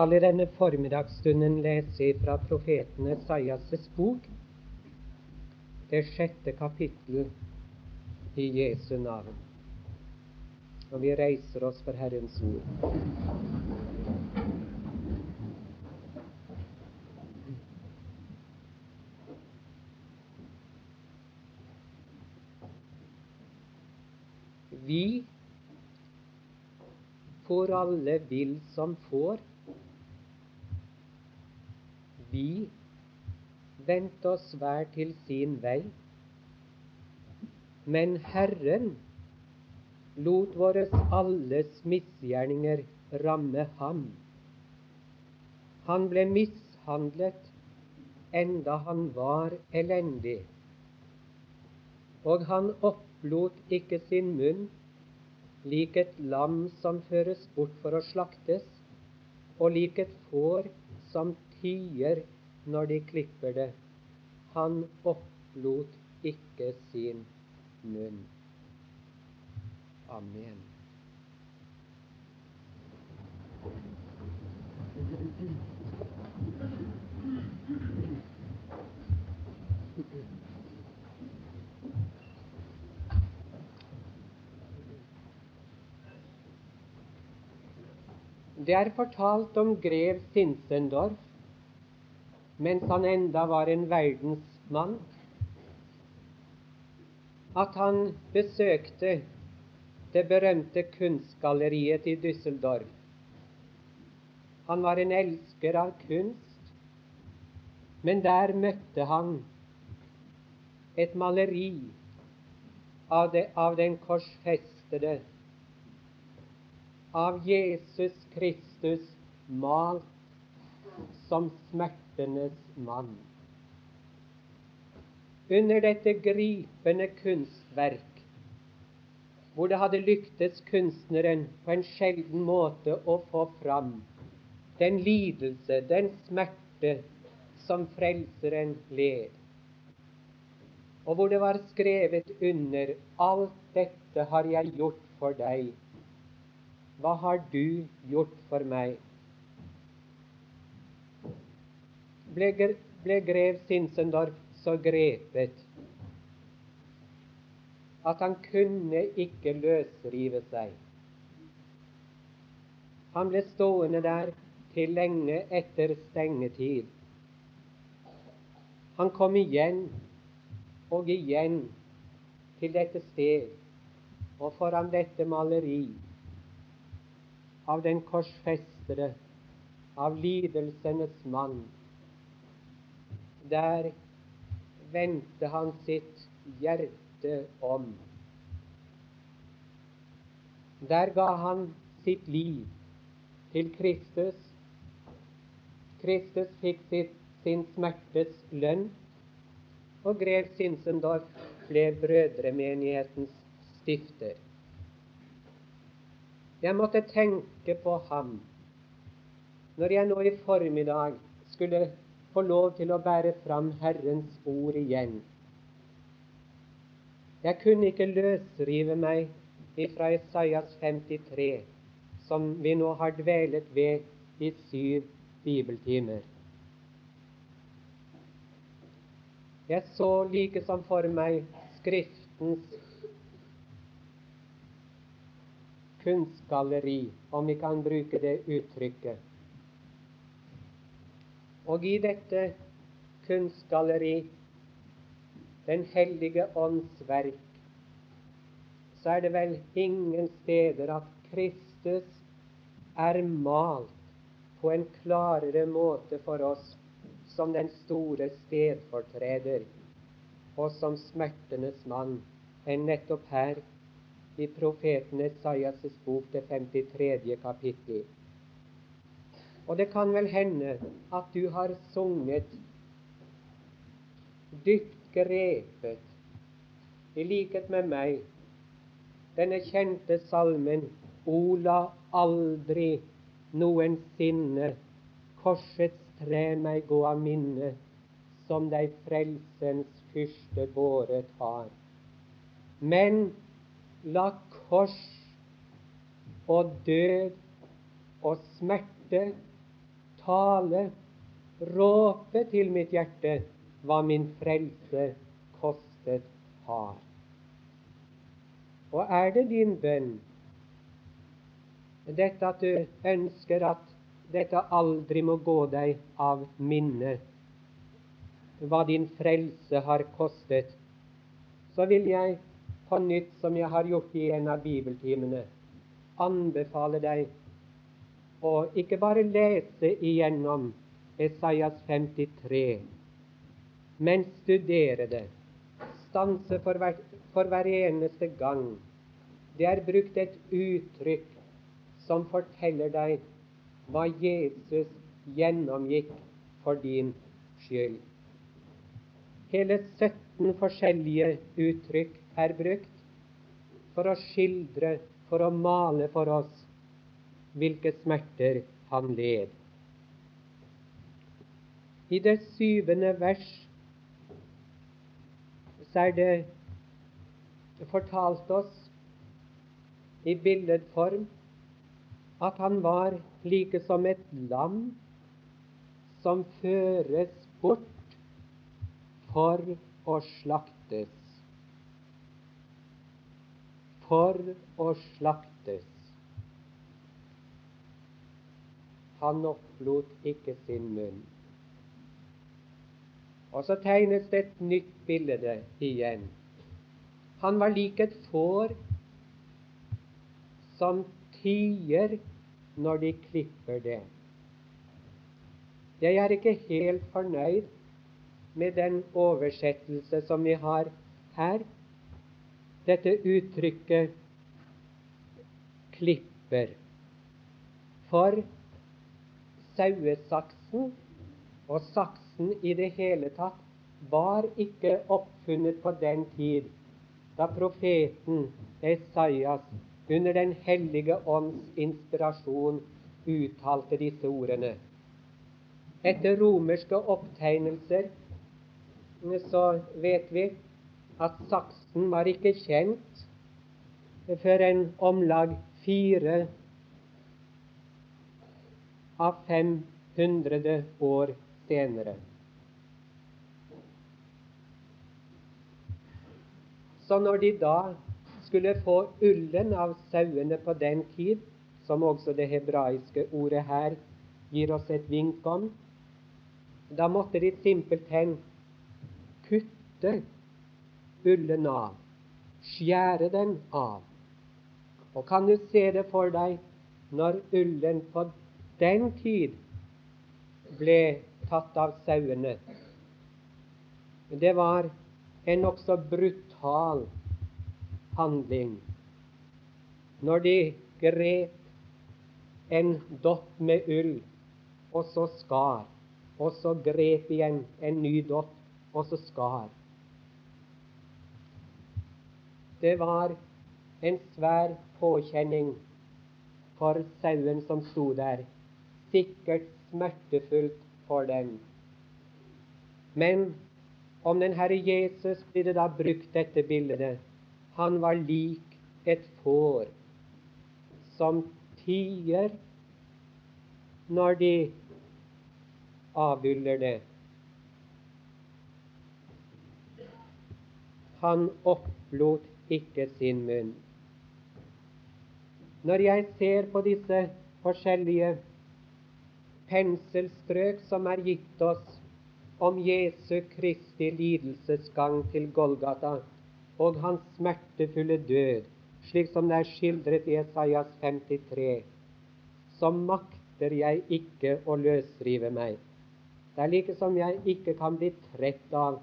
skal i denne formiddagsstunden lese fra profeten Esaias' bok, det sjette kapittel i Jesu navn. Og vi reiser oss for Herrens ord. Vi får alle vil som får. Vi vendte oss hver til sin vei. Men Herren lot våres alles misgjerninger ramme ham. Han ble mishandlet enda han var elendig, og han opplot ikke sin munn lik et lam som føres bort for å slaktes, og lik et får som tier når de klipper det. Han opplot ikke sin munn. Amen. Det er fortalt om grev Sinsendorf mens han enda var en verdensmann, at han besøkte det berømte kunstgalleriet i Düsseldorf. Han var en elsker av kunst, men der møtte han et maleri av, det, av den korsfestede, av Jesus Kristus malt som smertenes mann. Under dette gripende kunstverk, hvor det hadde lyktes kunstneren på en sjelden måte å få fram den lidelse, den smerte som Frelseren led, og hvor det var skrevet under alt dette har jeg gjort for deg. Hva har du gjort for meg? Ble, ble grev Sinsendorf så grepet at han kunne ikke løsrive seg. Han ble stående der til lenge etter stengetid. Han kom igjen og igjen til dette sted og foran dette maleri av den korsfestede, av lidelsenes mann, der vendte han sitt hjerte om. Der ga han sitt liv til Kristus. Kristus fikk sitt, sin smertes lønn, og grev Sinsendorf ble brødremenighetens stifter. Jeg måtte tenke på ham når jeg nå i formiddag skulle få lov til å bære fram Herrens ord igjen. Jeg kunne ikke løsrive meg ifra Isaias 53, som vi nå har dvelet ved i syv bibeltimer. Jeg så like som for meg Skriftens kunstgalleri, om vi kan bruke det uttrykket. Og i dette kunstgalleri, Den hellige ånds verk, så er det vel ingen steder at Kristus er malt på en klarere måte for oss som den store stedfortreder og som smertenes mann enn nettopp her i profeten Esaias' bok, det 53. kapittel. Og det kan vel hende at du har sunget dypt grepet, i likhet med meg, denne kjente salmen Ola aldri noensinne korsets tre meg gå av minne, som deg frelsens fyrste båret har. Men la kors og død og smerte tale, råpe til mitt hjerte hva min frelse kostet har. Og er det din bønn dette at du ønsker at dette aldri må gå deg av minne, hva din frelse har kostet, så vil jeg på nytt, som jeg har gjort i en av bibeltimene, anbefale deg å ikke bare lese igjennom Esaias 53, men studere det. Stanse for hver, for hver eneste gang. Det er brukt et uttrykk som forteller deg hva Jesus gjennomgikk for din skyld. Hele 17 forskjellige uttrykk er brukt for å skildre, for å male for oss hvilke smerter han led. I det syvende vers så er det fortalt oss i billedform at han var like som et lam som føres bort for å slaktes. For å slaktes. Han opplot ikke sin munn. Og så tegnes det et nytt bilde igjen. Han var lik et får som tier når de klipper det. Jeg er ikke helt fornøyd med den oversettelse som vi har her. Dette uttrykket 'klipper'. For sauesaksen og saksen i det hele tatt var ikke oppfunnet på den tid da profeten Esaias under Den hellige ånds inspirasjon uttalte disse ordene. Etter romerske opptegnelser så vet vi at saksen var ikke kjent før en om lag fire av 500 år senere. Så når de da skulle få ullen av sauene på den tid, som også det hebraiske ordet her gir oss et vink om, da måtte de simpelthen kutte ullen av, skjære den av. Og kan du se det for deg når ullen på den tid ble tatt av sauene? Det var en nokså brutal handling. Når de grep en dott med ull, og så skar, og så grep igjen en ny dott, og så skar. Det var en svær påkjenning for sauen som sto der. Sikkert smertefullt for dem. Men om den Herre Jesus blir det da brukt dette bildet han var lik et får som tier når de avhyller det. Han opplot ikke sin munn. Når jeg ser på disse forskjellige penselstrøk som er gitt oss om Jesu Kristi lidelsesgang til Golgata, og hans smertefulle død, slik som det er skildret i Esaias 53, så makter jeg ikke å løsrive meg. Det er like som jeg ikke kan bli trett av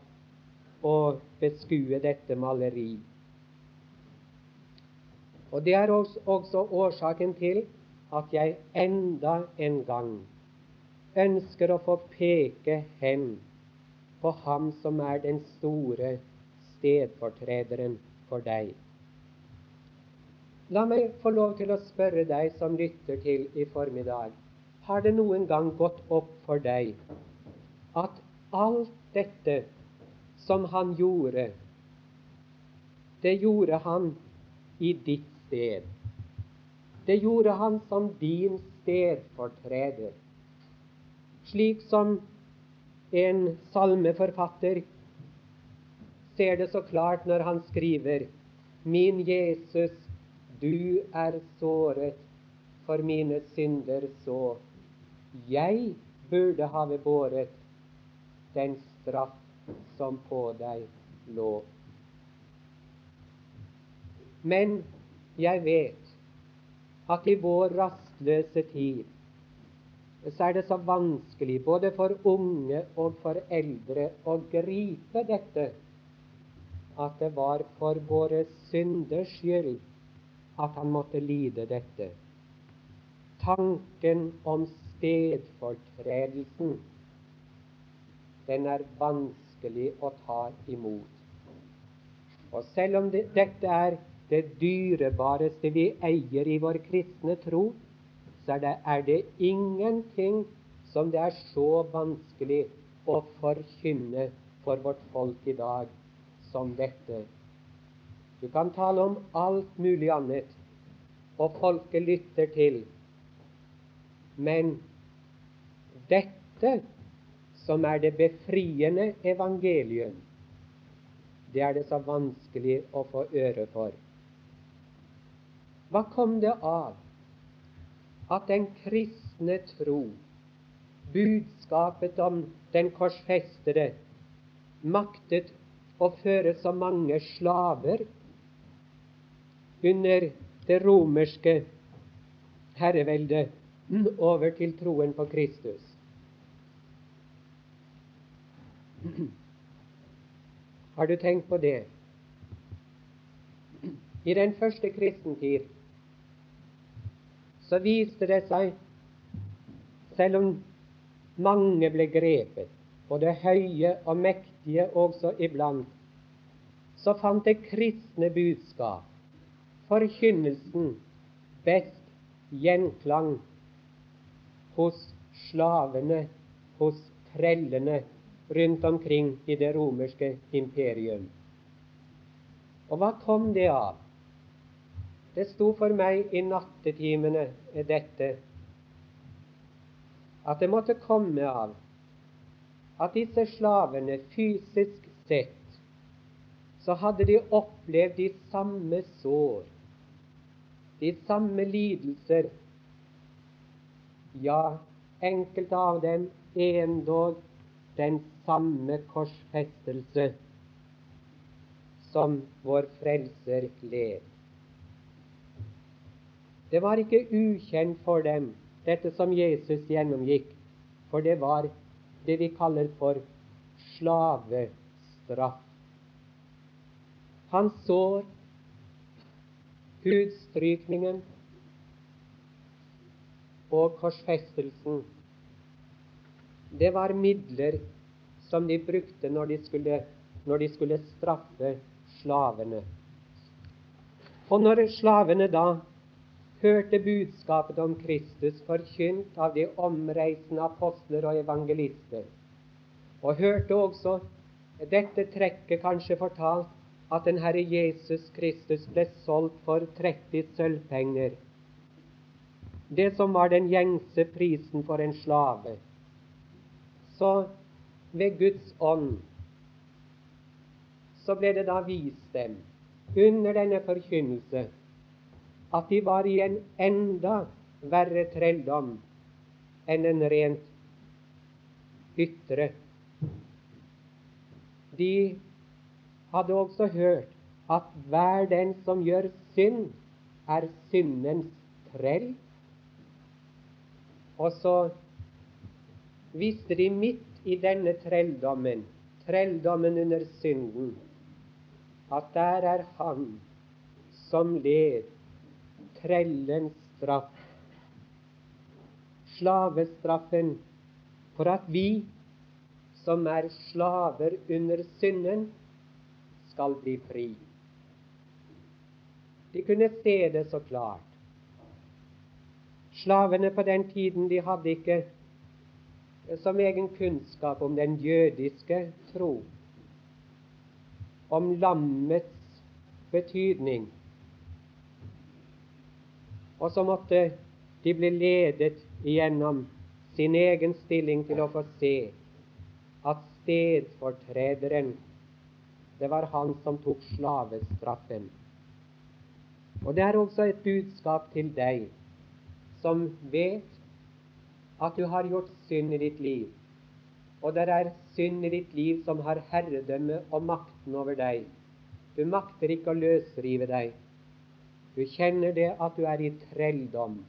å beskue dette maleri. Og Det er også årsaken til at jeg enda en gang ønsker å få peke hen på Ham som er den store stedfortrederen for deg. La meg få lov til å spørre deg som lytter til i formiddag. Har det noen gang gått opp for deg at alt dette som han gjorde, det gjorde han i ditt sted. Det gjorde han som din stedfortreder. Slik som en salmeforfatter ser det så klart når han skriver Min Jesus, du er såret for mine synder så. Jeg burde ha båret den straff som på deg lå. Men jeg vet at i vår rastløse tid så er det så vanskelig både for unge og for eldre å gripe dette at det var for våre synders skyld at han måtte lide dette. Tanken om stedfortredelsen, den er vanskelig å ta imot. Og selv om det, dette er det dyrebareste vi eier i vår kristne tro, så det, er det ingenting som det er så vanskelig å forkynne for vårt folk i dag som dette. Du kan tale om alt mulig annet, og folket lytter til. Men dette som er det befriende evangelium, det er det så vanskelig å få øre for. Hva kom det av at den kristne tro, budskapet om den korsfestede, maktet å føre så mange slaver under det romerske herreveldet over til troen på Kristus. Har du tenkt på det? I den første kristentid så viste det seg, selv om mange ble grepet, både høye og mektige også iblant, så fant det kristne budskap, forkynnelsen, best gjenklang hos slavene, hos trellene rundt omkring i det romerske imperium. Og hva kom det av? Det sto for meg i nattetimene dette at det måtte komme av at disse slavene fysisk sett så hadde de opplevd de samme sår, de samme lidelser. Ja, enkelte av dem endog den samme korsfestelse som vår Frelser led. Det var ikke ukjent for dem, dette som Jesus gjennomgikk, for det var det vi kaller for slavestraff. Han sår hudstrykningen og korsfestelsen. Det var midler som de brukte når de skulle, når de skulle straffe slavene. Og når slavene da hørte budskapet om Kristus forkynt av de omreisende apostler og evangelister, og hørte også dette trekket kanskje fortalt at den Herre Jesus Kristus ble solgt for 30 sølvpenger, det som var den gjengse prisen for en slave. Så ved Guds ånd så ble det da vist dem under denne forkynnelse at de var i en enda verre trelldom enn en rent ytre. De hadde også hørt at hver den som gjør synd, er syndens trell. Og så visste de midt i denne trelldommen, trelldommen under synden, at der er Han som led trellens straff. Slavestraffen for at vi som er slaver under synden, skal bli fri. De kunne se det så klart. Slavene på den tiden de hadde ikke som egen kunnskap om den jødiske tro, om lammets betydning, og så måtte de bli ledet igjennom sin egen stilling til å få se at stedfortrederen, det var han som tok slavestraffen. Og det er også et budskap til deg som vet at du har gjort synd i ditt liv, og det er synd i ditt liv som har herredømme og makten over deg. Du makter ikke å løsrive deg. Du kjenner det at du er i trelldom,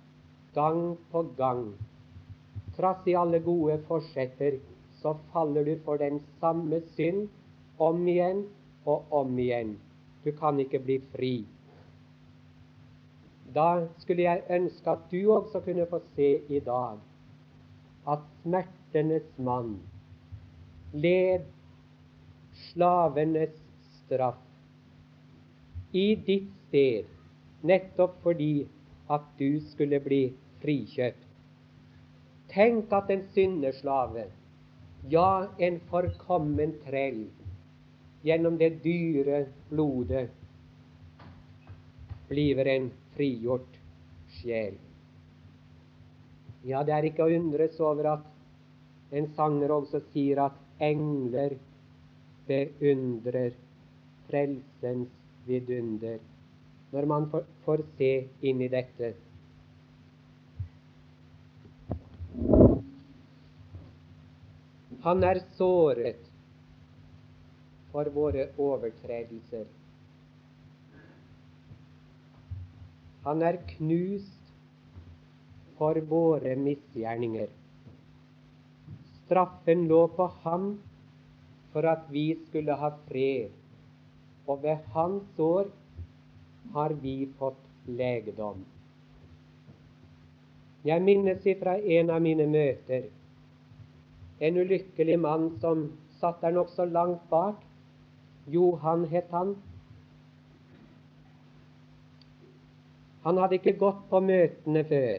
gang på gang. Trass i alle gode forsetter, så faller du for den samme synd om igjen og om igjen. Du kan ikke bli fri. Da skulle jeg ønske at du også kunne få se i dag at smertenes mann led slavenes straff i ditt sted, nettopp fordi at du skulle bli frikjøpt. Tenk at en syndeslave, ja, en forkommen trell, gjennom det dyre blodet blir en frigjort sjel. Ja, det er ikke å undres over at en sanger også sier at engler beundrer frelsens vidunder. Når man får, se inn i dette. Han er såret for våre overtredelser. Han er knust for våre misgjerninger. Straffen lå på ham for at vi skulle ha fred, og ved hans år har vi fått legedom. Jeg minnes ifra en av mine møter en ulykkelig mann som satt der nokså langt bak. Johan het han. Han hadde ikke gått på møtene før.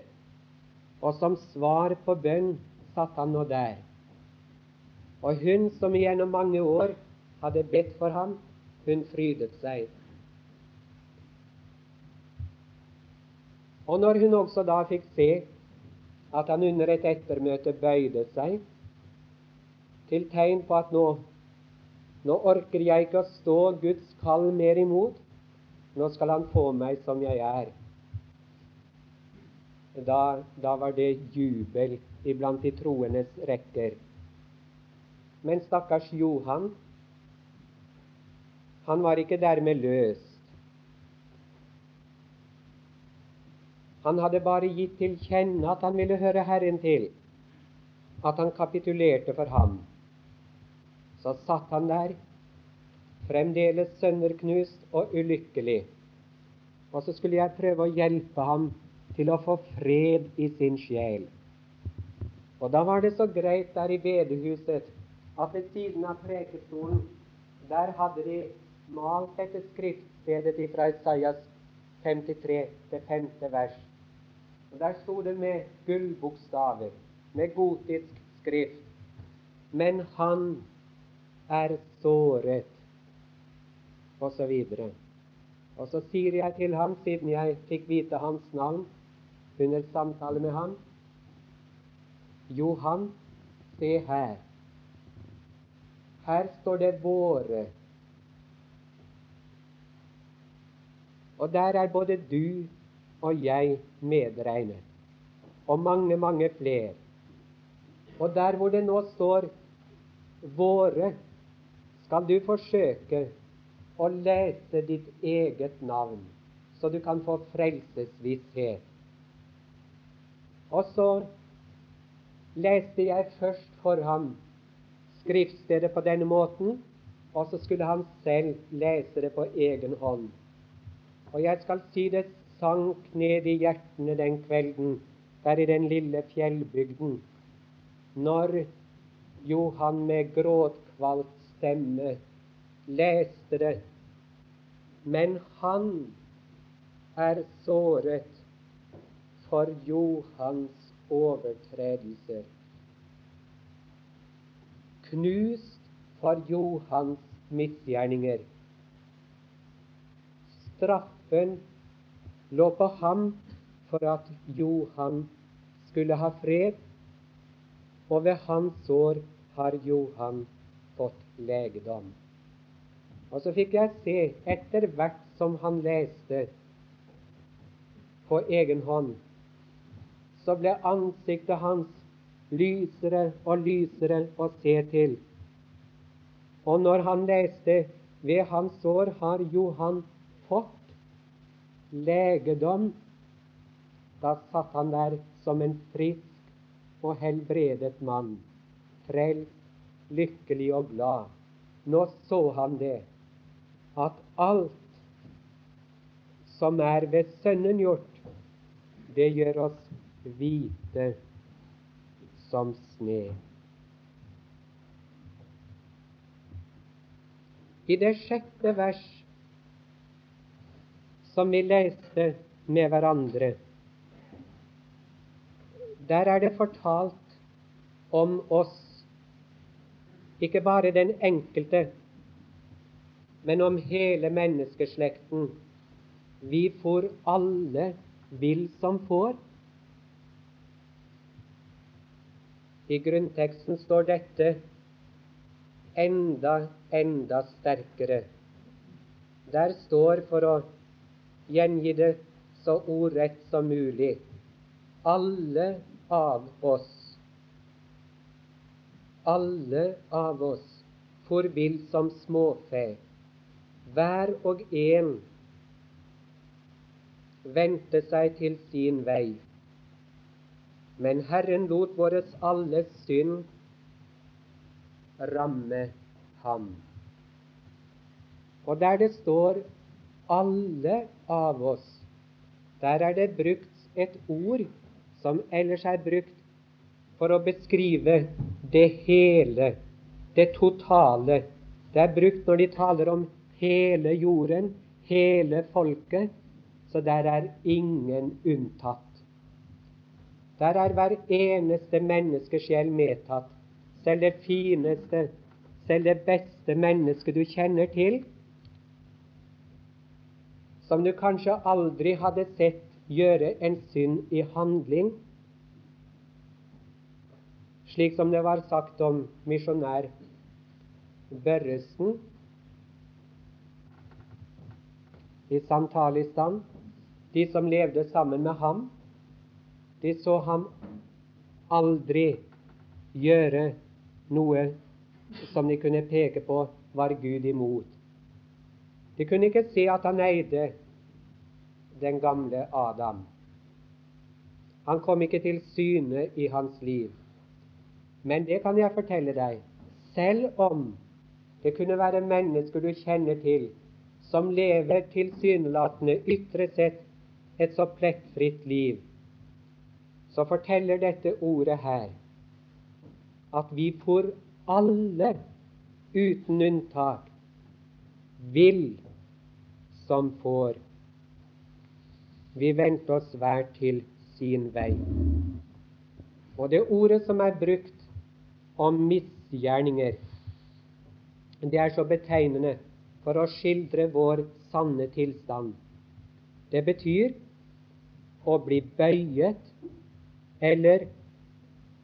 Og som svar på bønn satt han nå der. Og hun som gjennom mange år hadde bedt for ham, hun frydet seg. Og når hun også da fikk se at han under et ettermøte bøyde seg, til tegn på at nå, nå orker jeg ikke å stå Guds kall mer imot, nå skal han få meg som jeg er da, da var det jubel iblant de troendes rekker. Men stakkars Johan, han var ikke dermed løst. Han hadde bare gitt til kjenne at han ville høre Herren til, at han kapitulerte for ham. Så satt han der, fremdeles sønderknust og ulykkelig. Og så skulle jeg prøve å hjelpe ham til å få fred i sin sjel. Og da var det så greit der i bedehuset at ved siden av prekestolen der hadde de malt dette skriftstedet fra Isaias 53, til 5. vers. Og Der sto det med gullbokstaver, med gotisk skrift. Men han er såret, og så videre. Og så sier jeg til ham, siden jeg fikk vite hans navn, under samtale med ham. Johan, se her. Her står det 'våre'. Og der er både du og jeg medregnet. Og mange, mange flere. Og der hvor det nå står 'våre', skal du forsøke å lese ditt eget navn, så du kan få frelsesvisshet. Og så leste jeg først for ham skriftstedet på denne måten, og så skulle han selv lese det på egen hånd. Og jeg skal si det sank ned i hjertene den kvelden der i den lille fjellbygden, når Johan med gråtkvalt stemme leste det. Men han er såret for Johans overtredelser. Knust for Johans misgjerninger. Straffen lå på ham for at Johan skulle ha fred, og ved hans sår har Johan fått legedom. Og så fikk jeg se, etter hvert som han leste på egen hånd, så ble ansiktet hans lysere og lysere å se til. Og når han leste ved hans sår har Johan fått legedom, da satt han der som en frisk og helbredet mann, frelst, lykkelig og glad. Nå så han det, at alt som er ved Sønnen gjort, det gjør oss hvite som sne. I det sjette vers som vi leste med hverandre, der er det fortalt om oss, ikke bare den enkelte, men om hele menneskeslekten. Vi får alle vill som får. I grunnteksten står dette enda, enda sterkere. Der står, for å gjengi det så ordrett som mulig, alle av oss, alle av oss for vill som småfe, hver og en vendte seg til sin vei. Men Herren lot våres alles synd ramme ham. Og der det står 'alle av oss', der er det brukt et ord som ellers er brukt for å beskrive det hele, det totale. Det er brukt når de taler om hele jorden, hele folket, så der er ingen unntatt. Der er hver eneste menneskesjel medtatt. Selv det fineste, selv det beste mennesket du kjenner til, som du kanskje aldri hadde sett gjøre en synd i handling, slik som det var sagt om misjonær Børresen i Santalistan. de som levde sammen med ham. De så ham aldri gjøre noe som de kunne peke på var Gud imot. De kunne ikke se at han eide den gamle Adam. Han kom ikke til syne i hans liv. Men det kan jeg fortelle deg, selv om det kunne være mennesker du kjenner til, som lever tilsynelatende ytre sett et så plettfritt liv, så forteller dette ordet her at vi for alle, uten unntak, vil som får. Vi venter oss hver til sin vei. Og det ordet som er brukt om misgjerninger, det er så betegnende for å skildre vår sanne tilstand. Det betyr å bli bøyet eller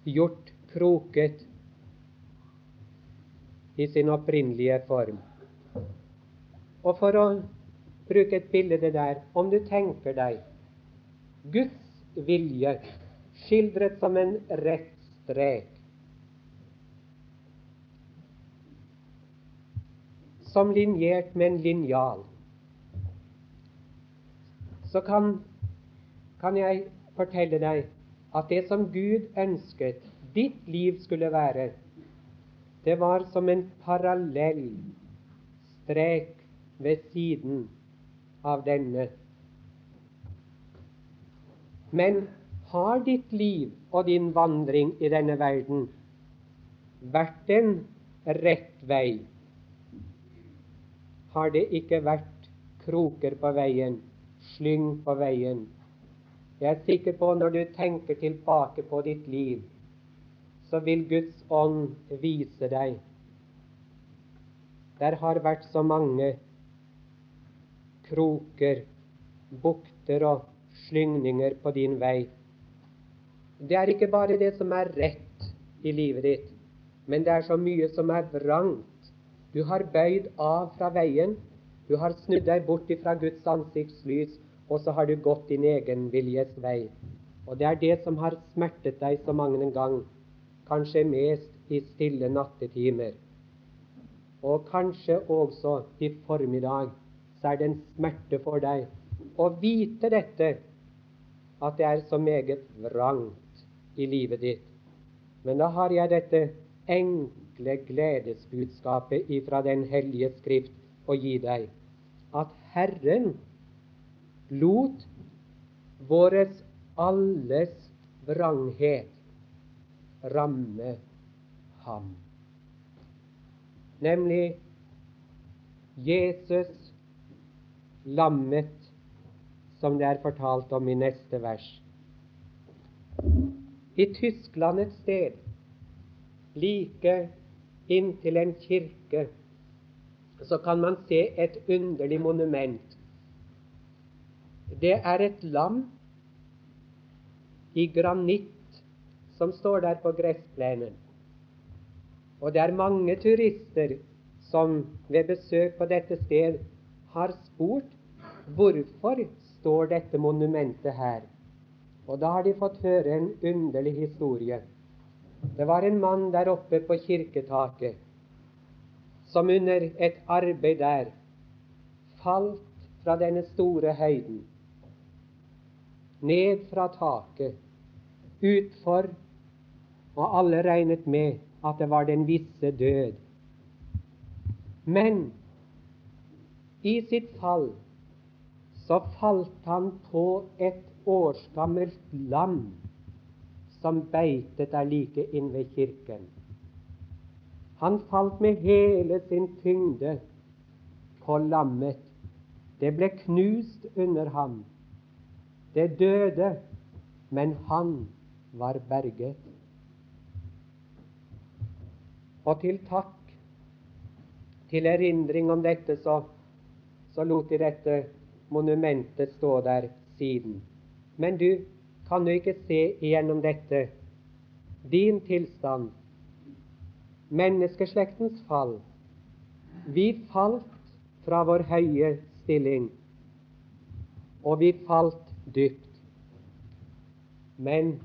gjort kroket i sin opprinnelige form. Og for å bruke et bilde der Om du tenker deg. Guds vilje skildret som en rett strek, som linjert med en linjal, så kan, kan jeg fortelle deg at det som Gud ønsket ditt liv skulle være, det var som en parallell strek ved siden av denne. Men har ditt liv og din vandring i denne verden vært en rett vei? Har det ikke vært kroker på veien, slyng på veien, jeg er sikker på når du tenker tilbake på ditt liv, så vil Guds ånd vise deg. Der har vært så mange kroker, bukter og slyngninger på din vei. Det er ikke bare det som er rett i livet ditt, men det er så mye som er vrangt. Du har bøyd av fra veien. Du har snudd deg bort fra Guds ansiktslys, og så har du gått din egen viljes vei. Og det er det som har smertet deg så mange en gang, kanskje mest i stille nattetimer. Og kanskje også i formiddag så er det en smerte for deg å vite dette, at det er så meget vrangt i livet ditt. Men da har jeg dette enkle gledesbudskapet ifra Den hellige Skrift å gi deg. At Herren lot våres alles vranghet ramme ham. Nemlig Jesus lammet, som det er fortalt om i neste vers. I Tyskland et sted, like inntil en kirke, så kan man se et underlig monument. Det er et lam i granitt som står der på gressplenen. Og det er mange turister som ved besøk på dette sted har spurt hvorfor står dette monumentet her. Og da har de fått høre en underlig historie. Det var en mann der oppe på kirketaket som under et arbeid der falt fra denne store høyden, ned fra taket, utfor, og alle regnet med at det var den visse død. Men i sitt fall så falt han på et årsgammelt lam som beitet der like inn ved kirken. Han falt med hele sin tyngde på lammet. Det ble knust under ham. Det døde, men han var berget. Og til takk, til erindring om dette, så, så lot de dette monumentet stå der siden. Men du kan jo ikke se igjennom dette din tilstand, menneskeslektens fall. Vi falt fra vår høye stilling, og vi falt dypt. Men,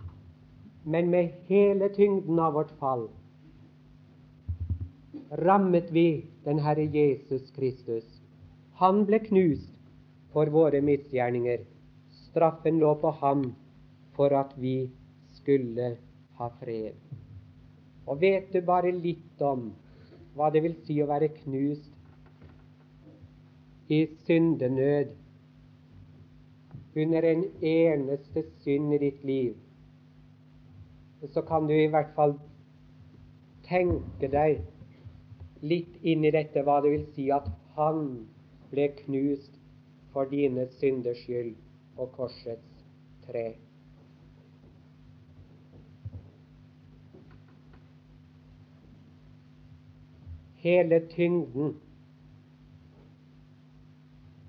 men med hele tyngden av vårt fall rammet vi den Herre Jesus Kristus. Han ble knust for våre misgjerninger. Straffen lå på ham for at vi skulle ha fred. Og vet du bare litt om hva det vil si å være knust i syndenød under en eneste synd i ditt liv, så kan du i hvert fall tenke deg litt inn i dette hva det vil si at han ble knust for dine synders skyld på korsets tre. Hele tyngden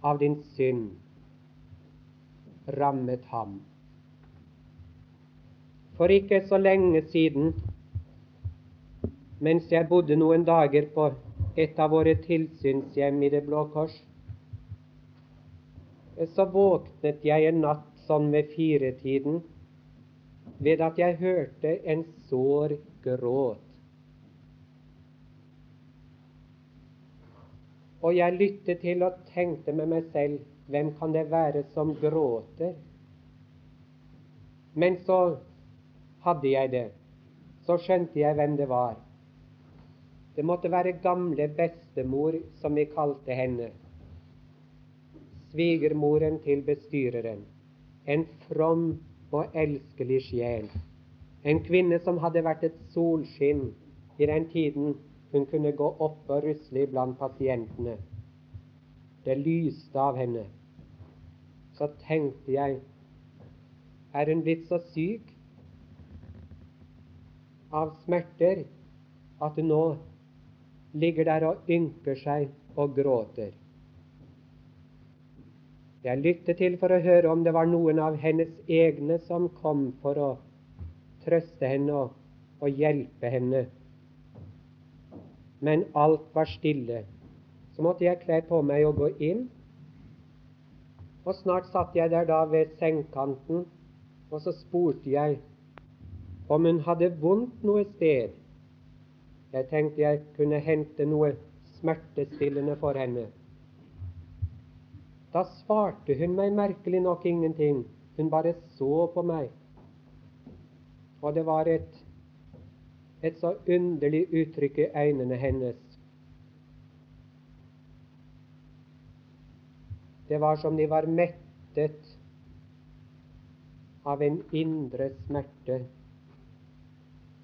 av din synd rammet ham. For ikke så lenge siden mens jeg bodde noen dager på et av våre tilsynshjem i Det Blå Kors. Så våknet jeg en natt sånn ved firetiden ved at jeg hørte en sår gråt. Og jeg lyttet til og tenkte med meg selv hvem kan det være som gråter? Men så hadde jeg det. Så skjønte jeg hvem det var. Det måtte være gamle bestemor, som vi kalte henne. Svigermoren til bestyreren. En from og elskelig sjel. En kvinne som hadde vært et solskinn i den tiden hun kunne gå opp og rusle iblant pasientene. Det lyste av henne. Så tenkte jeg er hun blitt så syk av smerter at hun nå ligger der og ynker seg og gråter. Jeg lyttet til for å høre om det var noen av hennes egne som kom for å trøste henne og, og hjelpe henne. Men alt var stille. Så måtte jeg kle på meg og gå inn. Og snart satt jeg der da ved sengekanten, og så spurte jeg om hun hadde vondt noe sted. Jeg tenkte jeg kunne hente noe smertestillende for henne. Da svarte hun meg merkelig nok ingenting. Hun bare så på meg. Og det var et, et så underlig uttrykk i øynene hennes. Det var som de var mettet av en indre smerte.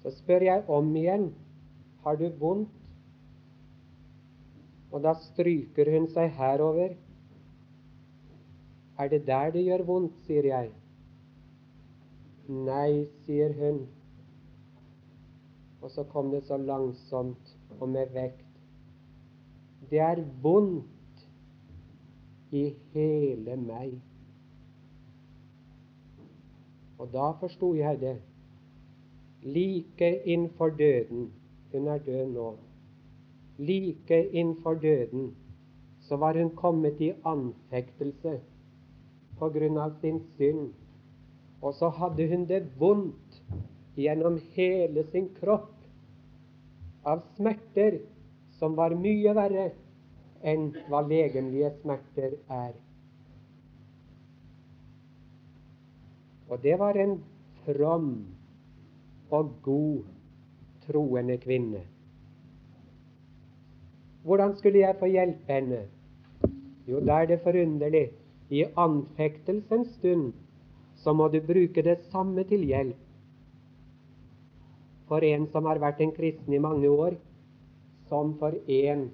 Så spør jeg om igjen har du vondt? Og da stryker hun seg herover. Er det der det gjør vondt, sier jeg. Nei, sier hun. Og så kom det så langsomt og med vekt. Det er vondt i hele meg. Og da forsto jeg det. Like innenfor døden Hun er død nå. Like innenfor døden så var hun kommet i anfektelse på grunn av sin synd. Og så hadde hun det vondt gjennom hele sin kropp av smerter som var mye verre enn hva legemlige smerter er. Og det var en from og god troende kvinne. Hvordan skulle jeg få hjelpe henne? Jo, da er det forunderlig i anfektelsens stund, så må du bruke det samme til hjelp. For en som har vært en kristen i mange år, som for en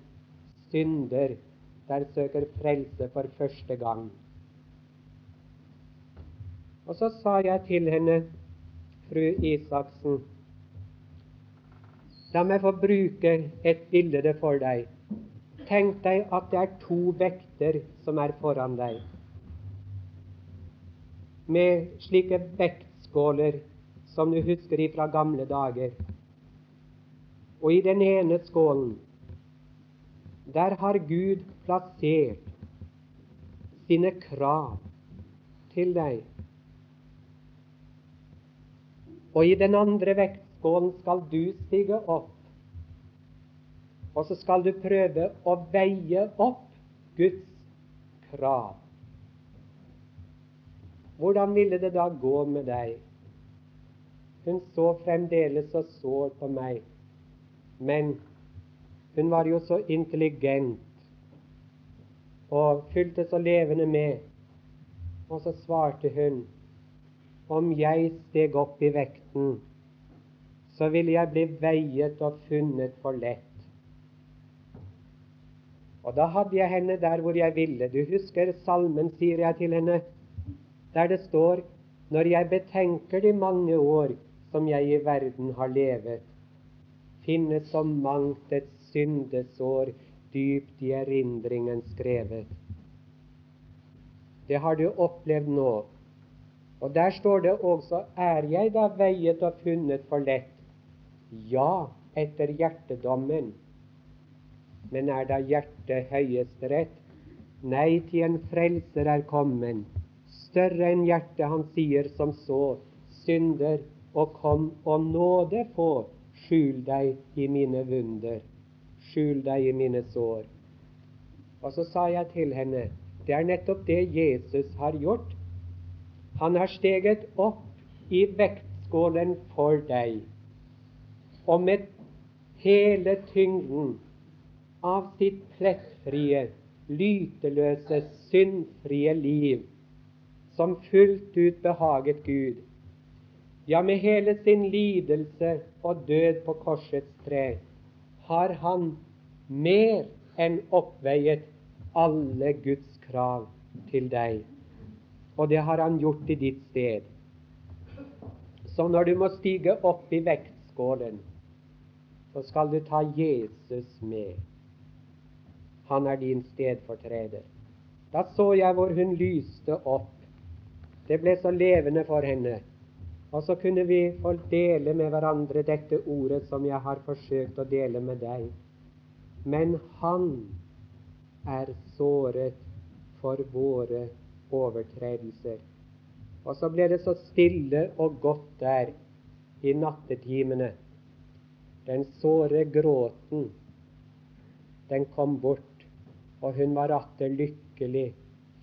synder der søker frelse for første gang. Og så sa jeg til henne, fru Isaksen, la meg få bruke et bilde for deg. Tenk deg at det er to vekter som er foran deg med slike vektskåler som du husker fra gamle dager. Og i den ene skålen, der har Gud plassert sine krav til deg. Og i den andre vektskålen skal du stige opp. Og så skal du prøve å veie opp Guds krav. Hvordan ville det da gå med deg? Hun så fremdeles så sår på meg, men hun var jo så intelligent og fylte så levende med. Og så svarte hun om jeg steg opp i vekten, så ville jeg bli veiet og funnet for lett. Og da hadde jeg henne der hvor jeg ville. Du husker salmen, sier jeg til henne der det står når jeg betenker de mange år som jeg i verden har levet, finnes så mangt et syndesår dypt i erindringen skrevet. Det har du opplevd nå. Og der står det også er jeg da veiet og funnet for lett? Ja, etter hjertedommen. Men er da hjertet høyesterett? Nei, til en frelser er kommen større enn hjertet, han sier som så, synder, og kom og nåde få, skjul deg i mine vunder, skjul deg i mine sår. Og så sa jeg til henne, det er nettopp det Jesus har gjort. Han har steget opp i vektskålen for deg, og med hele tyngden av sitt plettfrie, lyteløse, syndfrie liv som fullt ut behaget Gud. Ja, med hele sin lidelse og død på korsets tre har han mer enn oppveiet alle Guds krav til deg. Og det har han gjort i ditt sted. Så når du må stige opp i vektskålen, så skal du ta Jesus med. Han er din stedfortreder. Da så jeg hvor hun lyste opp det ble så levende for henne. Og så kunne vi få dele med hverandre dette ordet som jeg har forsøkt å dele med deg. Men han er såret for våre overtredelser. Og så ble det så stille og godt der i nattetimene. Den såre gråten, den kom bort, og hun var atter lykkelig,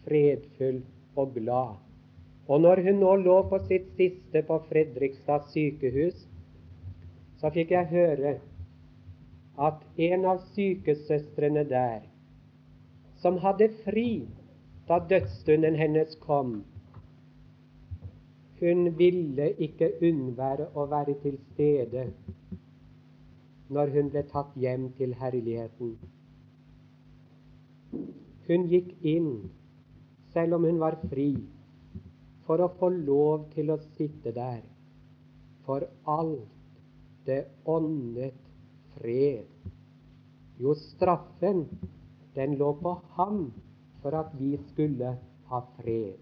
fredfull og glad. Og når hun nå lå på sitt siste på Fredrikstad sykehus, så fikk jeg høre at en av sykesøstrene der, som hadde fri da dødsstunden hennes kom, hun ville ikke unnvære å være til stede når hun ble tatt hjem til herligheten. Hun gikk inn, selv om hun var fri, for å få lov til å sitte der. For alt det åndet fred. Jo, straffen, den lå på ham for at vi skulle ha fred.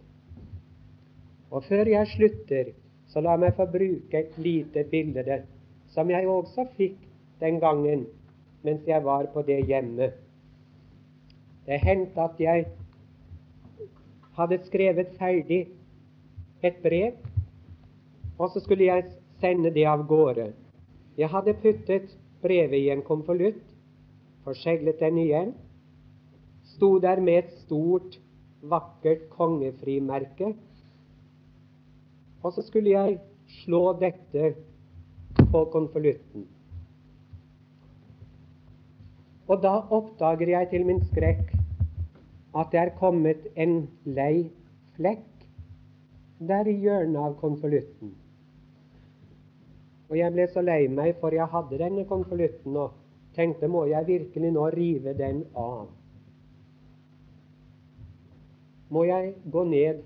Og før jeg slutter, så la meg få bruke et lite bilde som jeg også fikk den gangen mens jeg var på det hjemmet. Det hendte at jeg hadde skrevet ferdig et brev, og så skulle jeg sende det av gårde. Jeg hadde puttet brevet i en konvolutt, forseglet den igjen, sto der med et stort, vakkert kongefrimerke og så skulle jeg slå dette på konvolutten. Og da oppdager jeg til min skrekk at det er kommet en lei flekk der i hjørnet av konvolutten. Og jeg ble så lei meg, for jeg hadde denne konvolutten og tenkte må jeg virkelig nå rive den av? Må jeg gå ned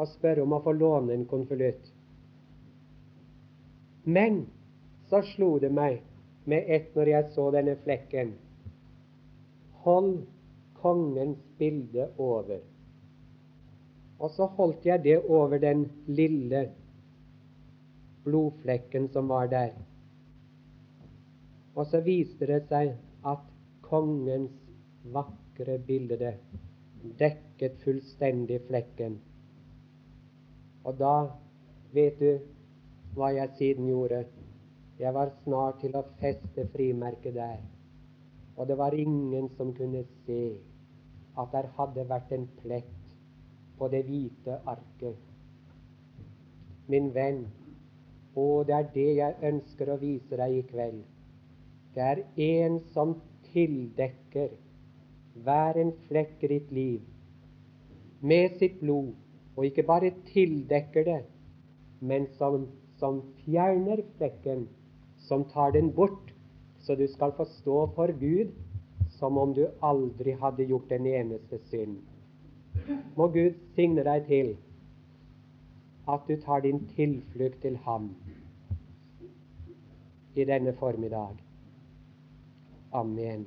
og spørre om å få låne en konvolutt. Men så slo det meg med ett når jeg så denne flekken. Hold kongens bilde over. Og så holdt jeg det over den lille blodflekken som var der. Og så viste det seg at kongens vakre bilde dekket fullstendig flekken. Og da vet du hva jeg siden gjorde. Jeg var snart til å feste frimerket der. Og det var ingen som kunne se at der hadde vært en plett på det hvite arket. Min venn, å, det er det jeg ønsker å vise deg i kveld. Det er en som tildekker hver en flekk i ditt liv med sitt blod og ikke bare tildekker det, men som, som fjerner flekken, som tar den bort, så du skal få stå for Gud som om du aldri hadde gjort en eneste synd. Må Gud signe deg til at du tar din tilflukt til Ham i denne formiddag. Amen.